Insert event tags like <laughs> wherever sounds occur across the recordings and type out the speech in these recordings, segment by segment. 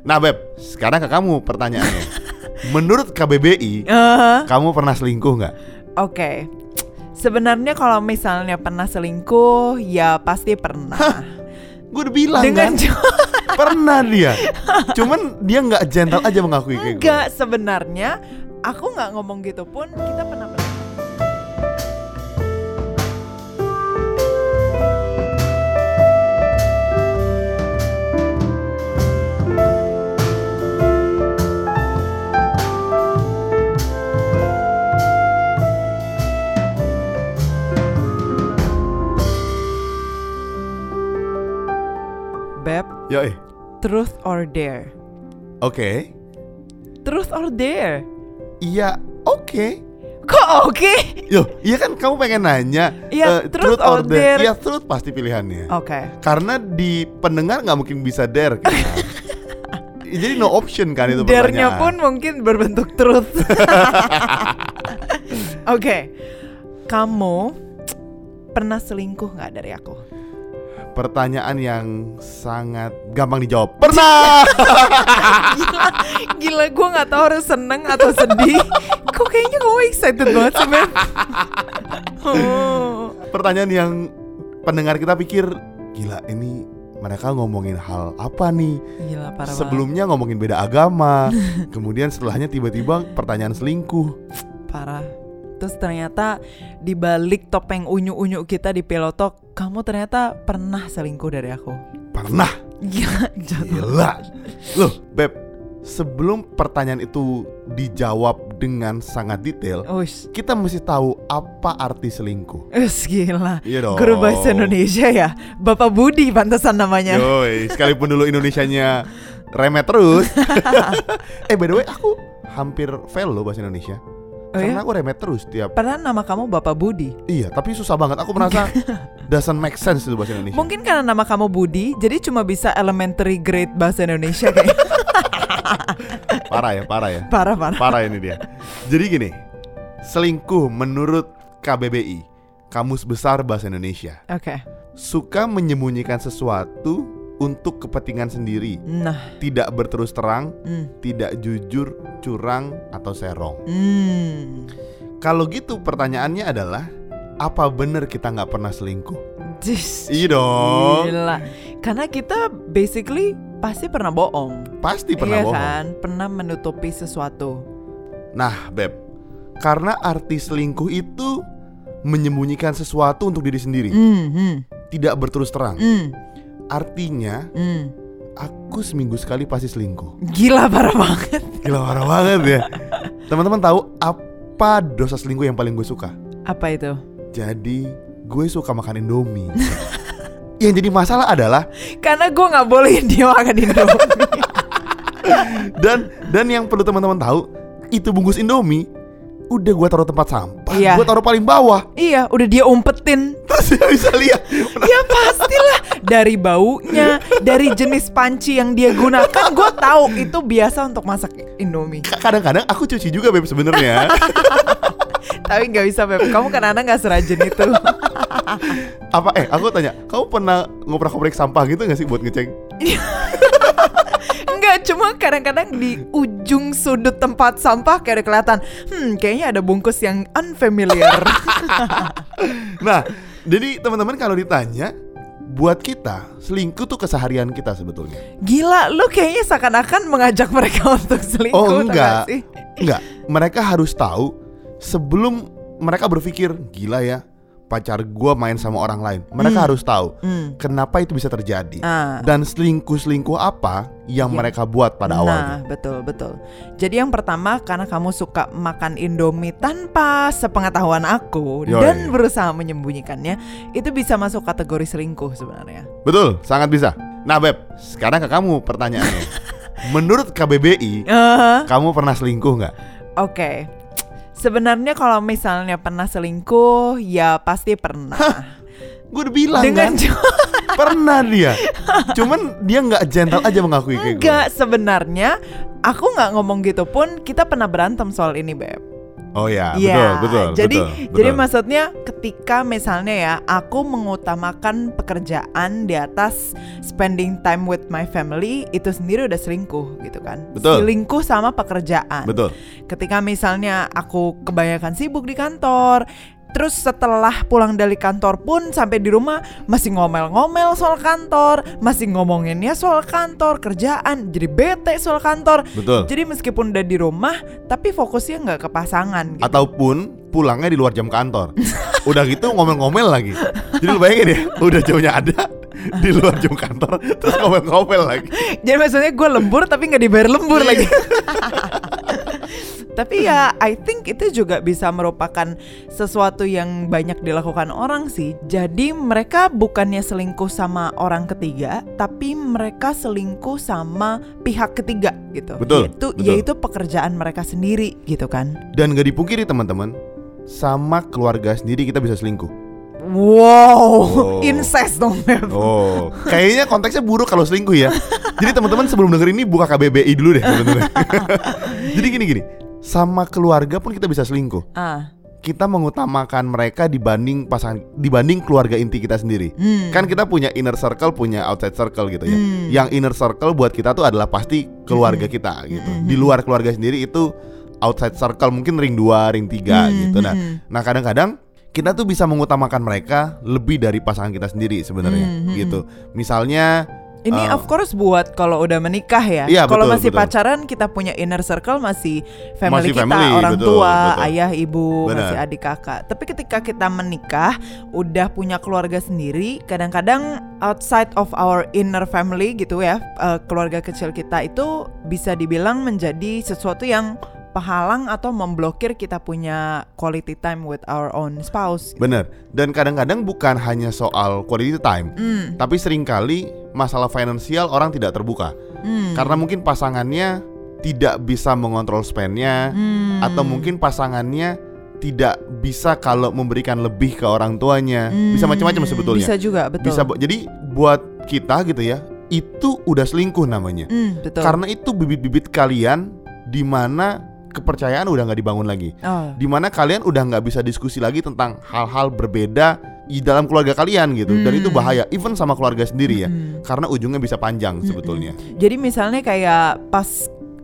Nah Beb, sekarang ke kamu pertanyaannya. <laughs> Menurut KBBI, Eh, kamu pernah selingkuh nggak? Oke. Sebenarnya kalau misalnya pernah selingkuh, ya pasti pernah. Gue udah bilang Dengan kan, <laughs> pernah dia. Cuman dia nggak gentle aja mengakui kayak gue. enggak sebenarnya aku nggak ngomong gitu pun kita pernah Beb, Yo, eh. truth or dare? Oke. Truth or dare? Iya, oke. Kok oke? Yo, iya kan kamu pengen nanya Iya, eh, truth or dare. Iya, truth pasti pilihannya. Oke. Karena di pendengar nggak mungkin bisa dare. <laughs> Jadi no option kan itu Dare-nya pertanyaan. pun mungkin berbentuk truth. <laughs> Oke. Kamu pernah selingkuh nggak dari aku? Pertanyaan yang sangat gampang dijawab. Pernah. <laughs> Gila, gila gue nggak tahu harus seneng atau sedih. Kok kayaknya kamu excited banget sih? Oh. Pertanyaan yang pendengar kita pikir gila ini mereka ngomongin hal apa nih? Gila parah Sebelumnya ngomongin beda agama, <laughs> kemudian setelahnya tiba-tiba pertanyaan selingkuh. Parah. Terus ternyata di balik topeng unyu-unyu kita di Pelotok, kamu ternyata pernah selingkuh dari aku. Pernah. Gila, jatuh. Gila. Loh, Beb, sebelum pertanyaan itu dijawab dengan sangat detail, Ush, kita mesti tahu apa arti selingkuh. ush gila. Iya dong. Guru bahasa Indonesia ya, Bapak Budi pantesan namanya. Yoi, sekalipun dulu Indonesianya remet terus. <laughs> eh, by the way, aku hampir fail loh bahasa Indonesia. Oh Karena ya? aku remet terus tiap Padahal nama kamu Bapak Budi. Iya, tapi susah banget. Aku merasa <laughs> doesn't make sense itu bahasa Indonesia. Mungkin karena nama kamu Budi, jadi cuma bisa elementary grade bahasa Indonesia kayak <laughs> Parah ya, parah ya. parah parah. Parah ini dia. Jadi gini, selingkuh menurut KBBI, Kamus Besar Bahasa Indonesia, Oke. suka menyembunyikan sesuatu untuk kepentingan sendiri, Nah, tidak berterus terang, hmm. tidak jujur, curang atau serong. Hmm. Kalau gitu pertanyaannya adalah apa bener kita nggak pernah selingkuh? Iya dong. Gila. Karena kita basically pasti pernah bohong. Pasti pernah iya bohong. kan? Pernah menutupi sesuatu. Nah, Beb, karena arti selingkuh itu menyembunyikan sesuatu untuk diri sendiri, Hmm, hmm, tidak berterus terang. hmm, Artinya, hmm. aku seminggu sekali pasti selingkuh. Gila parah banget. Gila parah banget ya. Teman-teman tahu apa dosa selingkuh yang paling gue suka? Apa itu? Jadi, gue suka makan Indomie. <laughs> yang jadi masalah adalah Karena gue nggak bolehin <laughs> dia makan Indomie. dan dan yang perlu teman-teman tahu, itu bungkus Indomie udah gue taruh tempat sampah, Iya. gue taruh paling bawah. iya, udah dia umpetin. <laughs> Terus dia bisa lihat. Ya pastilah dari baunya, dari jenis panci yang dia gunakan, gue tahu itu biasa untuk masak Indomie. Kadang-kadang aku cuci juga beb sebenarnya. <laughs> Tapi nggak bisa beb, kamu kan anak nggak serajin itu. <laughs> Apa eh aku tanya, kamu pernah ngoprak-ngoprak sampah gitu gak sih buat ngecek? Enggak, <laughs> cuma kadang-kadang di ujung sudut tempat sampah kayak ada kelihatan, hmm kayaknya ada bungkus yang unfamiliar. Nah, jadi teman-teman kalau ditanya buat kita selingkuh tuh keseharian kita sebetulnya. Gila, lu kayaknya seakan-akan mengajak <laughs> mereka untuk selingkuh. Oh enggak, gak sih? enggak. Mereka harus tahu sebelum mereka berpikir gila ya pacar gua main sama orang lain. Mereka Hmm. harus tahu Hmm. kenapa itu bisa terjadi Ah. dan selingkuh-selingkuh apa yang Iya. mereka buat pada awalnya. Nah, betul betul. Jadi yang pertama karena kamu suka makan Indomie tanpa sepengetahuan aku Yoi. dan berusaha menyembunyikannya, itu bisa masuk kategori selingkuh sebenarnya. Betul, sangat bisa. Nah, Beb, sekarang ke kamu pertanyaannya. <laughs> Menurut KBBI, Eh, kamu pernah selingkuh nggak? Oke. Sebenarnya kalau misalnya pernah selingkuh, ya pasti pernah. Gue udah bilang Dengan kan, <laughs> pernah dia. Cuman dia nggak gentle aja mengakui kayak gue. enggak sebenarnya aku nggak ngomong gitu pun kita pernah berantem soal ini beb. Oh ya, Iya, betul, betul, jadi betul, jadi betul. maksudnya ketika misalnya ya aku mengutamakan pekerjaan di atas spending time with my family itu sendiri udah selingkuh gitu kan. Betul. Selingkuh sama pekerjaan. betul. Ketika misalnya aku kebanyakan sibuk di kantor, terus setelah pulang dari kantor pun sampai di rumah masih ngomel-ngomel soal kantor, masih ngomonginnya soal kantor, kerjaan, jadi bete soal kantor. Betul. Jadi meskipun udah di rumah, tapi fokusnya nggak ke pasangan. Gitu. Ataupun pulangnya di luar jam kantor. <laughs> Udah gitu ngomel-ngomel lagi. Jadi lu bayangin ya, udah jamnya ada di luar jam kantor terus ngomel-ngomel lagi. Jadi maksudnya gue lembur tapi nggak dibayar lembur lagi. <laughs> tapi ya I think itu juga bisa merupakan sesuatu yang banyak dilakukan orang sih. Jadi mereka bukannya selingkuh sama orang ketiga, tapi mereka selingkuh sama pihak ketiga gitu. Betul, Yaitu betul. yaitu pekerjaan mereka sendiri gitu kan. Dan gak dipungkiri teman-teman, sama keluarga sendiri kita bisa selingkuh. Wow, Oh. incest dong Beb. Oh, kayaknya konteksnya buruk kalau selingkuh ya. Jadi teman-teman sebelum denger ini buka KBBI dulu deh. <laughs> Jadi gini-gini, sama keluarga pun kita bisa selingkuh. Ah, Kita mengutamakan mereka dibanding pasangan, dibanding keluarga inti kita sendiri. hmm. Kan kita punya inner circle, punya outside circle gitu ya. Hmm. Yang inner circle buat kita tuh adalah pasti keluarga kita gitu. Di luar keluarga sendiri itu outside circle mungkin ring 2, ring 3 Hmm, gitu. Nah, hmm, nah kadang-kadang kita tuh bisa mengutamakan mereka lebih dari pasangan kita sendiri sebenarnya Hmm, hmm, gitu. Misalnya Ini Uh, of course buat kalau udah menikah ya. Iya, kalau masih betul. pacaran kita punya inner circle masih family Masih kita, family, orang betul, tua, betul. ayah, ibu, Benar. masih adik kakak. Tapi ketika kita menikah, udah punya keluarga sendiri, kadang-kadang outside of our inner family gitu ya, eh, keluarga kecil kita itu bisa dibilang menjadi sesuatu yang penghalang atau memblokir kita punya quality time with our own spouse. bener. Dan kadang-kadang bukan hanya soal quality time, Hmm, tapi sering kali masalah finansial orang tidak terbuka hmm, karena mungkin pasangannya tidak bisa mengontrol spendnya hmm. atau mungkin pasangannya tidak bisa kalau memberikan lebih ke orang tuanya. Bisa Hmm, macam-macam sebetulnya. Bisa juga, betul. Bisa jadi buat kita gitu ya, itu udah selingkuh namanya. Hmm, betul. Karena itu bibit-bibit kalian di mana kepercayaan udah nggak dibangun lagi. Oh. Di mana kalian udah nggak bisa diskusi lagi tentang hal-hal berbeda di dalam keluarga kalian gitu. Dan Hmm. itu bahaya, even sama keluarga sendiri ya. Mm-mm. Karena ujungnya bisa panjang sebetulnya. Jadi misalnya kayak pas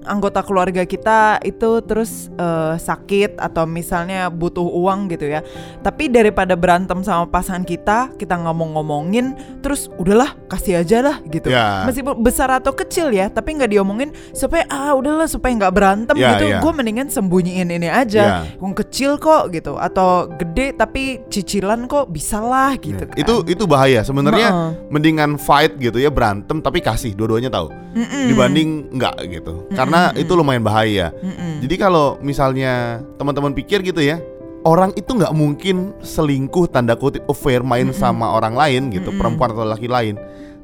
anggota keluarga kita itu terus eh, sakit atau misalnya butuh uang gitu ya. Tapi daripada berantem sama pasangan kita, kita ngomong-ngomongin terus udahlah kasih aja lah gitu. Ya. Meskipun besar atau kecil ya, tapi nggak diomongin supaya ah udahlah supaya nggak berantem Ya, gitu. ya. Gue mendingan sembunyiin ini aja. Ya. Yang kecil kok gitu atau gede tapi cicilan kok bisa lah gitu kan. Itu itu bahaya. Sebenarnya mendingan fight gitu ya, berantem tapi kasih dua-duanya tahu. Mm-mm. Dibanding enggak gitu. Karena itu lumayan bahaya. Mm-mm. Jadi kalau misalnya teman-teman pikir gitu ya, orang itu nggak mungkin selingkuh tanda kutip affair main sama orang lain gitu, perempuan atau laki lain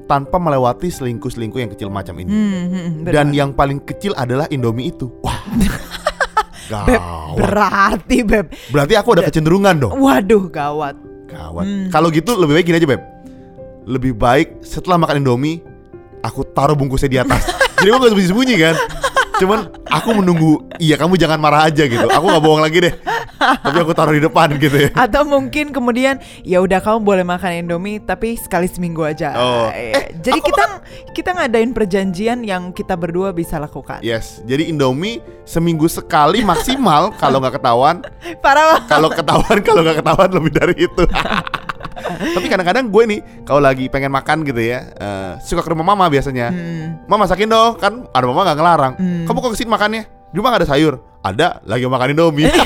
tanpa melewati selingkuh-selingkuh yang kecil macam ini. Hmm, hmm, hmm, benar. Dan yang paling kecil adalah Indomie itu. Wah. <laughs> Beb, berarti Beb. Berarti aku ada kecenderungan dong. Waduh, gawat. Gawat. Hmm. Kalau gitu lebih baik gini aja, Beb. Lebih baik setelah makan Indomie aku taruh bungkusnya di atas. <laughs> Jadi aku gak sembunyi-sembunyi kan. Cuman aku menunggu, iya kamu jangan marah aja gitu. Aku nggak bohong lagi deh. Tapi aku taruh di depan gitu ya. Atau mungkin kemudian ya udah kamu boleh makan Indomie tapi sekali seminggu aja. Oh. Eh, Jadi <laughs> kita kita ngadain perjanjian yang kita berdua bisa lakukan. Yes, jadi Indomie seminggu sekali maksimal kalau nggak ketahuan. <laughs> Parah. Kalau ketahuan, kalau nggak ketahuan lebih dari itu. <laughs> Tapi kadang-kadang gue nih kalau lagi pengen makan gitu ya, eh, suka ke rumah mama biasanya. Hmm. Mama masakin dong, kan ada mama nggak ngelarang. Hmm. Kamu kok ke sini makannya? Di rumah nggak ada sayur. Ada, lagi makan Indomie. <laughs>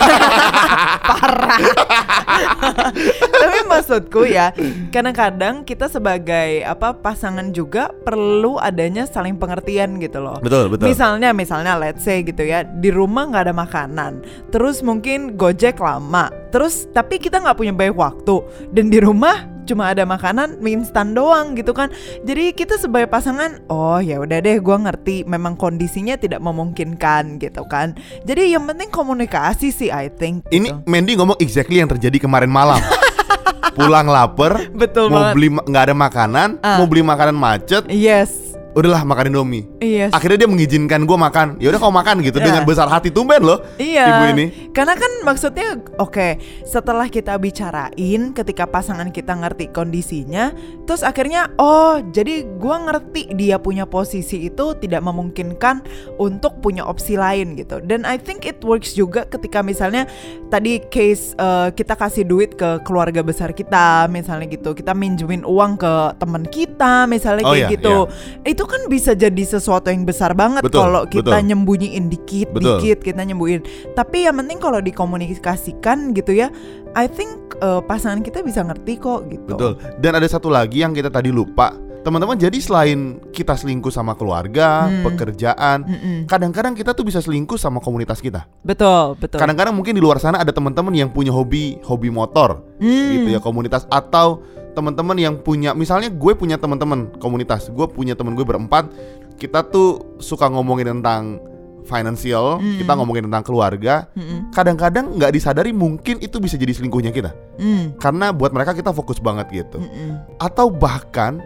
<laughs> Tapi maksudku ya, kadang-kadang kita sebagai apa pasangan juga perlu adanya saling pengertian gitu loh. betul, betul. Misalnya, misalnya let's say gitu ya, di rumah nggak ada makanan, terus mungkin gojek lama, terus tapi kita nggak punya banyak waktu, dan di rumah cuma ada makanan mie instan doang gitu kan. Jadi kita sebagai pasangan, oh ya udah deh, gua ngerti, memang kondisinya tidak memungkinkan gitu kan. Jadi yang penting komunikasi sih, I think. Ini gitu. Mandy ngomong exactly yang terjadi kemarin malam. <laughs> Pulang lapar, betul mau banget. beli nggak ada makanan, Ah. mau beli makanan macet, Yes. Udahlah makan Indomie. Iya. Akhirnya dia mengizinkan gue makan. Ya udah kau makan gitu Iya. dengan besar hati tumben loh. Iya. Ibu ini. Karena kan maksudnya oke, setelah kita bicarain ketika pasangan kita ngerti kondisinya, terus akhirnya oh, jadi gua ngerti dia punya posisi itu tidak memungkinkan untuk punya opsi lain gitu. Dan I think it works juga ketika misalnya tadi case eh, kita kasih duit ke keluarga besar kita misalnya gitu. Kita minjemin uang ke teman kita misalnya Oh, kayak iya, gitu. Itu kan bisa jadi sesuatu yang besar banget kalau kita betul. nyembunyiin dikit Betul. dikit kita nyembuhin. Tapi yang penting kalau dikomunikasikan gitu ya, I think uh, pasangan kita bisa ngerti kok gitu. Betul. Dan ada satu lagi yang kita tadi lupa. Teman-teman, jadi selain kita selingkuh sama keluarga, Hmm. pekerjaan, kadang-kadang kita tuh bisa selingkuh sama komunitas kita. Betul, betul. Kadang-kadang mungkin di luar sana ada teman-teman yang punya hobi hobi motor Hmm. gitu ya komunitas atau teman-teman yang punya misalnya gue punya teman-teman komunitas, gue punya teman gue berempat, kita tuh suka ngomongin tentang financial, Hmm. kita ngomongin tentang keluarga. Mm-mm. Kadang-kadang nggak disadari mungkin itu bisa jadi selingkuhnya kita. Mm. Karena buat mereka kita fokus banget gitu. Mm-mm. Atau bahkan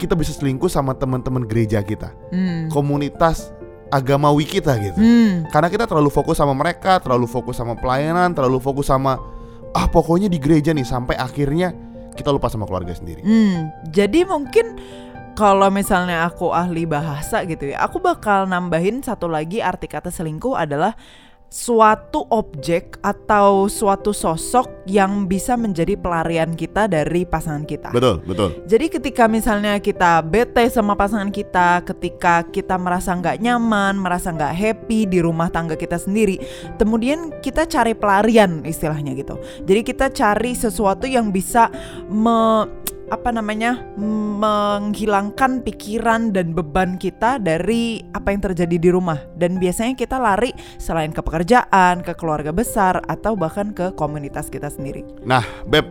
kita bisa selingkuh sama teman-teman gereja kita, Mm. komunitas agamawi kita gitu. Mm. Karena kita terlalu fokus sama mereka, terlalu fokus sama pelayanan, terlalu fokus sama ah pokoknya di gereja nih sampai akhirnya kita lupa sama keluarga sendiri. Hmm, jadi mungkin kalau misalnya aku ahli bahasa gitu ya, aku bakal nambahin satu lagi arti kata selingkuh adalah suatu objek atau suatu sosok yang bisa menjadi pelarian kita dari pasangan kita. Betul, betul. Jadi ketika misalnya kita bete sama pasangan kita, ketika kita merasa nggak nyaman, merasa nggak happy di rumah tangga kita sendiri, kemudian kita cari pelarian istilahnya gitu. Jadi kita cari sesuatu yang bisa me apa namanya menghilangkan pikiran dan beban kita dari apa yang terjadi di rumah dan biasanya kita lari selain ke pekerjaan, ke keluarga besar atau bahkan ke komunitas kita sendiri. Nah, Beb,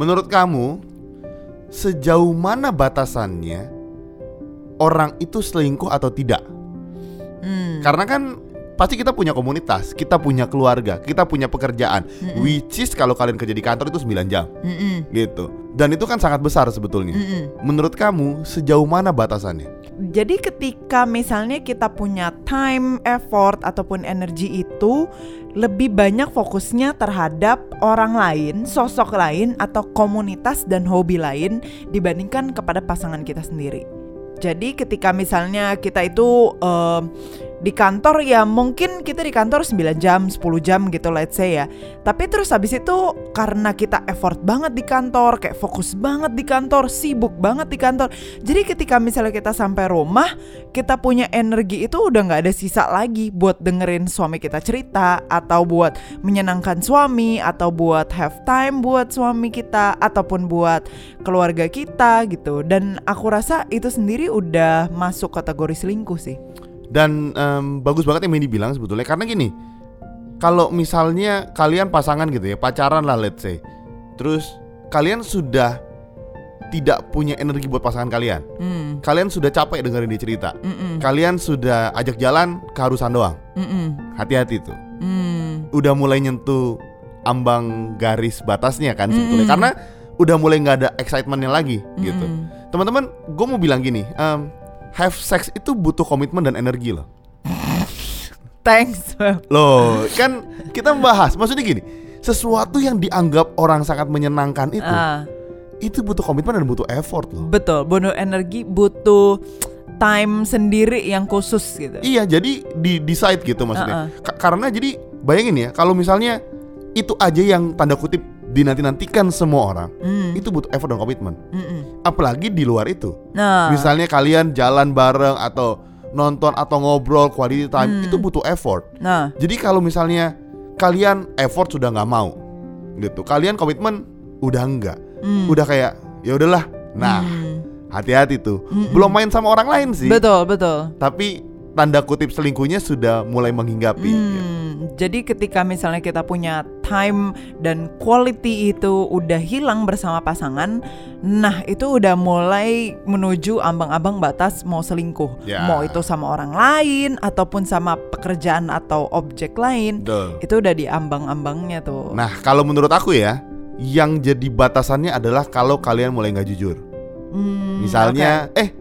menurut kamu sejauh mana batasannya orang itu selingkuh atau tidak? Hmm. Karena kan pasti kita punya komunitas, kita punya keluarga, kita punya pekerjaan. Mm-mm. Which is kalau kalian kerja di kantor itu 9 jam Mm-mm. gitu. Dan itu kan sangat besar sebetulnya. Mm-mm. Menurut kamu sejauh mana batasannya? Jadi ketika misalnya kita punya time, effort ataupun energi itu lebih banyak fokusnya terhadap orang lain, sosok lain atau komunitas dan hobi lain dibandingkan kepada pasangan kita sendiri. Jadi ketika misalnya kita itu em, di kantor ya mungkin kita di kantor 9 jam, 10 jam gitu let's say ya. Tapi terus habis itu karena kita effort banget di kantor, kayak fokus banget di kantor, sibuk banget di kantor. Jadi ketika misalnya kita sampai rumah, kita punya energi itu udah nggak ada sisa lagi buat dengerin suami kita cerita atau buat menyenangkan suami atau buat have time buat suami kita ataupun buat keluarga kita gitu. Dan aku rasa itu sendiri udah masuk kategori selingkuh sih. Dan em, bagus banget yang Mandy bilang sebetulnya karena gini, kalau misalnya kalian pasangan gitu ya, pacaran lah let's say. Terus kalian sudah tidak punya energi buat pasangan kalian. Hmm, Kalian sudah capek dengerin dia cerita. mm-mm, Kalian sudah ajak jalan keharusan doang. Hati-hati tuh. mm. Udah mulai nyentuh ambang garis batasnya kan sebetulnya. Karena udah mulai nggak ada excitementnya lagi gitu. Teman-teman, gue mau bilang gini, em, have sex itu butuh komitmen dan energi loh. <laughs> Thanks. Loh, kan kita membahas, maksudnya gini, sesuatu yang dianggap orang sangat menyenangkan itu, Ah, itu butuh komitmen dan butuh effort loh. betul, bunuh energi butuh time sendiri yang khusus gitu. Iya, jadi di decide gitu maksudnya. Ka- karena jadi bayangin ya, kalau misalnya itu aja yang tanda kutip dinanti-nantikan semua orang, Mm, itu butuh effort dan komitmen. Apalagi di luar itu. Nah, Misalnya kalian jalan bareng atau nonton atau ngobrol quality time, Hmm. itu butuh effort. nah, Jadi kalau misalnya kalian effort sudah nggak mau, gitu, kalian komitmen udah enggak, mm, udah kayak ya udahlah. Nah, mm. hati-hati tuh. Mm-mm. Belum main sama orang lain sih, betul, betul. tapi tanda kutip selingkuhnya sudah mulai menghinggapi. gitu. Hmm, jadi ketika misalnya kita punya time dan quality itu udah hilang bersama pasangan, nah itu udah mulai menuju ambang-ambang batas mau selingkuh. Ya. Mau itu sama orang lain ataupun sama pekerjaan atau objek lain, Betul. itu udah di ambang-ambangnya tuh. Nah, kalau menurut aku ya, yang jadi batasannya adalah kalau kalian mulai nggak jujur. Hmm, Misalnya, eh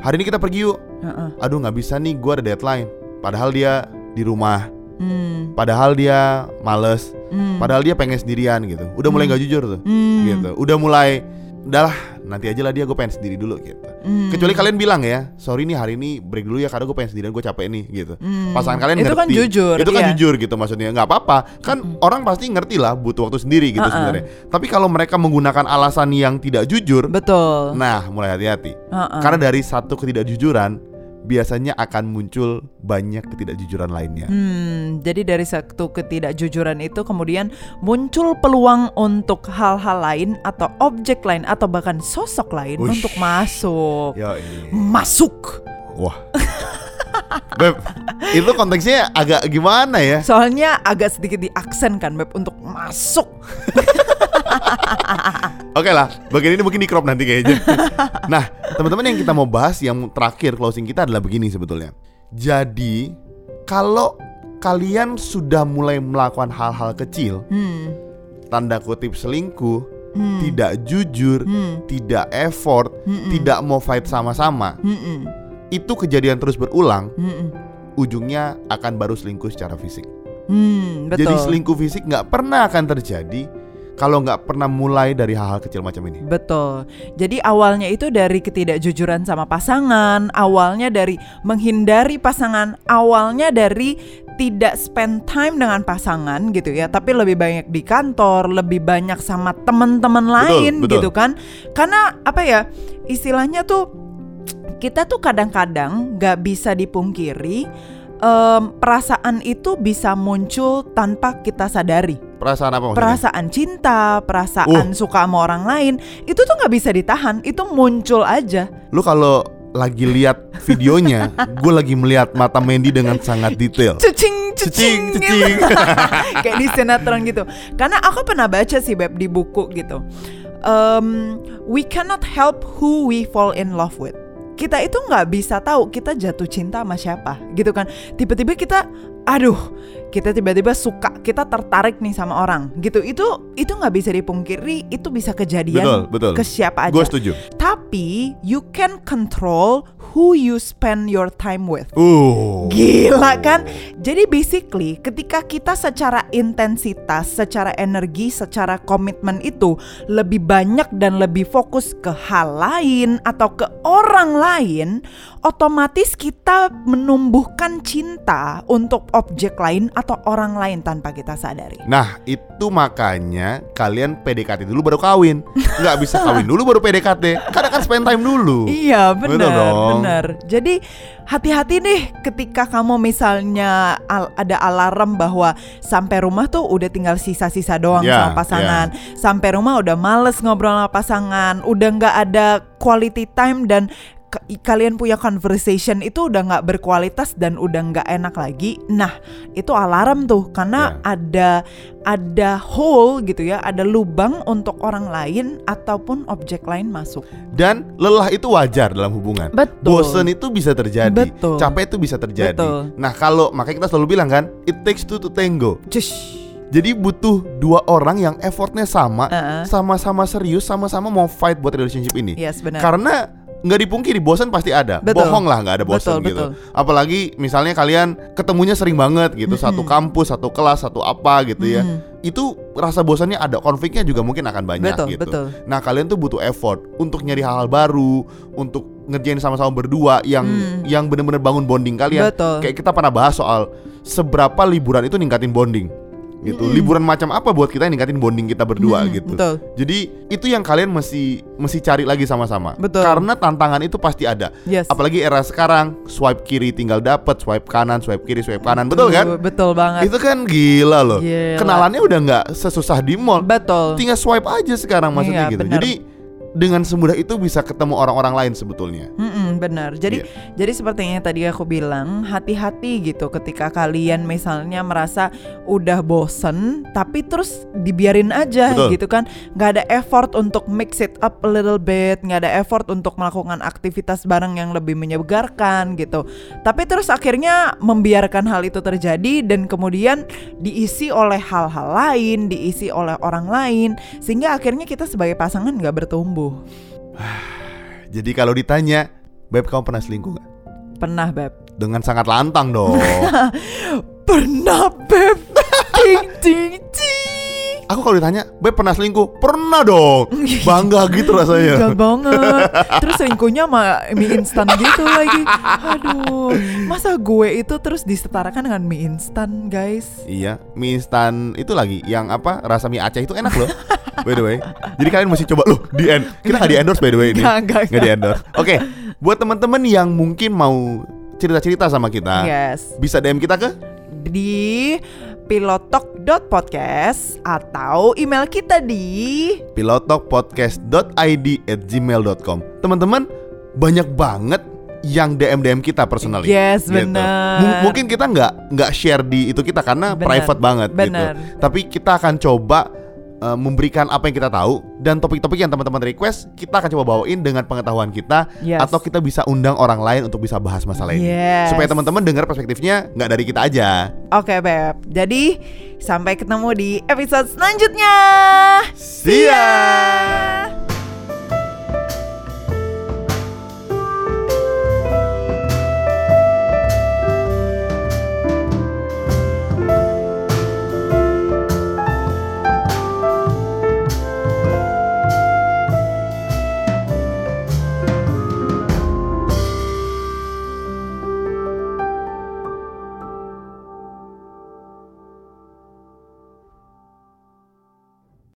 hari ini kita pergi yuk. Heeh. Aduh nggak bisa nih, gue ada deadline. Padahal dia di rumah, Hmm. padahal dia males, Hmm. padahal dia pengen sendirian gitu. Udah mulai Hmm. nggak jujur tuh, Hmm. gitu. Udah mulai, udahlah nanti aja lah dia gue pengen sendiri dulu gitu. Hmm. Kecuali kalian bilang ya, sorry nih hari ini break dulu ya karena gue pengen sendirian, gue capek nih gitu. Hmm. Pasangan kalian itu ngerti. kan jujur. Itu kan iya. jujur gitu maksudnya. nggak apa-apa. Kan orang pasti ngerti lah butuh waktu sendiri gitu Uh-uh. sebenarnya. Tapi kalau mereka menggunakan alasan yang tidak jujur, Betul. nah mulai hati-hati. Heeh. Karena dari satu ketidakjujuran biasanya akan muncul banyak ketidakjujuran lainnya. Hmm, jadi dari satu ketidakjujuran itu kemudian muncul peluang untuk hal-hal lain atau objek lain atau bahkan sosok lain Ush. untuk masuk. Yo, iya. Masuk. Wah. Beb, itu konteksnya agak gimana ya? Soalnya agak sedikit diaksen kan Beb untuk masuk. <laughs> Oke lah, bagian ini mungkin di crop nanti kayaknya. <laughs> nah, teman-teman yang kita mau bahas yang terakhir closing kita adalah begini sebetulnya. Jadi, kalau kalian sudah mulai melakukan hal-hal kecil, Hmm. tanda kutip selingkuh, Hmm. tidak jujur, Hmm. tidak effort, Mm-mm. tidak mau fight sama-sama, Mm-mm. itu kejadian terus berulang, Mm-mm. ujungnya akan baru selingkuh secara fisik. Hmm, betul. Jadi selingkuh fisik nggak pernah akan terjadi kalau nggak pernah mulai dari hal-hal kecil macam ini. Betul. Jadi awalnya itu dari ketidakjujuran sama pasangan, awalnya dari menghindari pasangan, awalnya dari tidak spend time dengan pasangan gitu ya, tapi lebih banyak di kantor, lebih banyak sama teman-teman lain betul. gitu kan. Karena apa ya? Istilahnya tuh kita tuh kadang-kadang nggak bisa dipungkiri em, perasaan itu bisa muncul tanpa kita sadari Perasaan apa maksudnya? perasaan cinta, perasaan suka sama orang lain, itu tuh nggak bisa ditahan, itu muncul aja. Lu kalau lagi lihat videonya, <laughs> gue lagi melihat mata Mandy dengan sangat detail. Cecing, cecing, cecing. gitu. <laughs> kayak di sinetron gitu. Karena aku pernah baca sih beb di buku gitu. Um, we cannot help who we fall in love with. Kita itu nggak bisa tahu kita jatuh cinta sama siapa, gitu kan? Tiba-tiba kita, aduh, kita tiba-tiba suka, kita tertarik nih sama orang, gitu. Itu itu nggak bisa dipungkiri, itu bisa kejadian Betul, betul. ke siapa aja. Gue setuju. Tapi you can control who you spend your time with. Uh. Gila kan? Jadi basically ketika kita secara intensitas, secara energi, secara komitmen itu lebih banyak dan lebih fokus ke hal lain atau ke orang lain, otomatis kita menumbuhkan cinta untuk objek lain atau orang lain tanpa kita sadari. Nah itu makanya kalian PDKT dulu baru kawin Nggak bisa kawin dulu baru PDKT Karena kan spend time dulu Iya benar benar. Jadi hati-hati nih ketika kamu misalnya al- ada alarm bahwa sampai rumah tuh udah tinggal sisa-sisa doang Ya, sama pasangan. Sampai rumah udah males ngobrol sama pasangan, udah nggak ada quality time dan kalian punya conversation itu udah nggak berkualitas dan udah nggak enak lagi. Nah itu alarm tuh karena Ya. ada ada hole gitu ya, ada lubang untuk orang lain ataupun objek lain masuk. Dan lelah itu wajar dalam hubungan Betul. Bosen itu bisa terjadi Betul. Capek itu bisa terjadi Betul. Nah kalau makanya kita selalu bilang kan It takes two to tango Cush. Jadi butuh dua orang yang effortnya sama. Sama-sama serius Sama-sama mau fight buat relationship ini Yes benar. Karena nggak dipungkiri bosan pasti ada Betul. bohong lah nggak ada bosan gitu betul. apalagi misalnya kalian ketemunya sering banget gitu satu kampus satu kelas satu apa gitu ya Mhm. itu rasa bosannya ada konfliknya juga mungkin akan banyak Betul, gitu betul. nah kalian tuh butuh effort untuk nyari hal-hal baru untuk ngerjain sama-sama berdua yang Hmm. yang bener-bener bangun bonding kalian Betul. kayak kita pernah bahas soal seberapa liburan itu ningkatin bonding gitu Mm-mm. liburan macam apa buat kita yang ningkatin bonding kita berdua Hmm, gitu Betul. jadi itu yang kalian mesti mesti cari lagi sama-sama. Betul. Karena tantangan itu pasti ada. Yes. Apalagi era sekarang swipe kiri tinggal dapet, swipe kanan, swipe kiri, swipe kanan. Betul kan? Betul banget. Itu kan gila loh. Gila. Kenalannya udah nggak sesusah di mall. Betul. Tinggal swipe aja sekarang maksudnya Iya, gitu. benar. Jadi dengan semudah itu bisa ketemu orang-orang lain sebetulnya. Mm-mm, benar. Jadi Iya. jadi seperti yang tadi aku bilang, hati-hati gitu ketika kalian misalnya merasa udah bosen tapi terus dibiarin aja Betul. gitu kan. nggak ada effort untuk mix it up a little bit, nggak ada effort untuk melakukan aktivitas bareng yang lebih menyegarkan gitu. Tapi terus akhirnya membiarkan hal itu terjadi dan kemudian diisi oleh hal-hal lain, diisi oleh orang lain sehingga akhirnya kita sebagai pasangan nggak bertumbuh. <sighs> Jadi kalau ditanya Beb kamu pernah selingkuh gak? Pernah, Beb. Dengan sangat lantang dong <laughs> Pernah, Beb. Ding, ding. Aku kalau ditanya Beb pernah selingkuh? Pernah dong Bangga gitu rasanya Enggak banget Terus <laughs> selingkuhnya sama mie instan gitu lagi Aduh Masa gue itu terus disetarakan dengan mie instan guys Iya, mie instan itu lagi yang apa rasa mie Aceh itu enak loh. <laughs> by the way. Jadi kalian mesti coba loh di end. Kita nggak di endorse by the way ini. Nggak, Nggak di endorse. Oke, buat teman-teman yang mungkin mau cerita-cerita sama kita, Yes bisa DM kita ke Di pilotok.podcast Atau email kita di pilotokpodcast.id at gmail.com. Teman-teman banyak banget yang DM DM kita personally. Yes, gitu. benar. Mu- mungkin kita nggak nggak share di itu kita karena Benar, private banget gitu. benar. Tapi kita akan coba uh, memberikan apa yang kita tahu dan topik-topik yang teman-teman request kita akan coba bawain dengan pengetahuan kita Yes. atau kita bisa undang orang lain untuk bisa bahas masalah ini Yes. supaya teman-teman dengar perspektifnya nggak dari kita aja. Oke Beb Jadi sampai ketemu di episode selanjutnya See ya.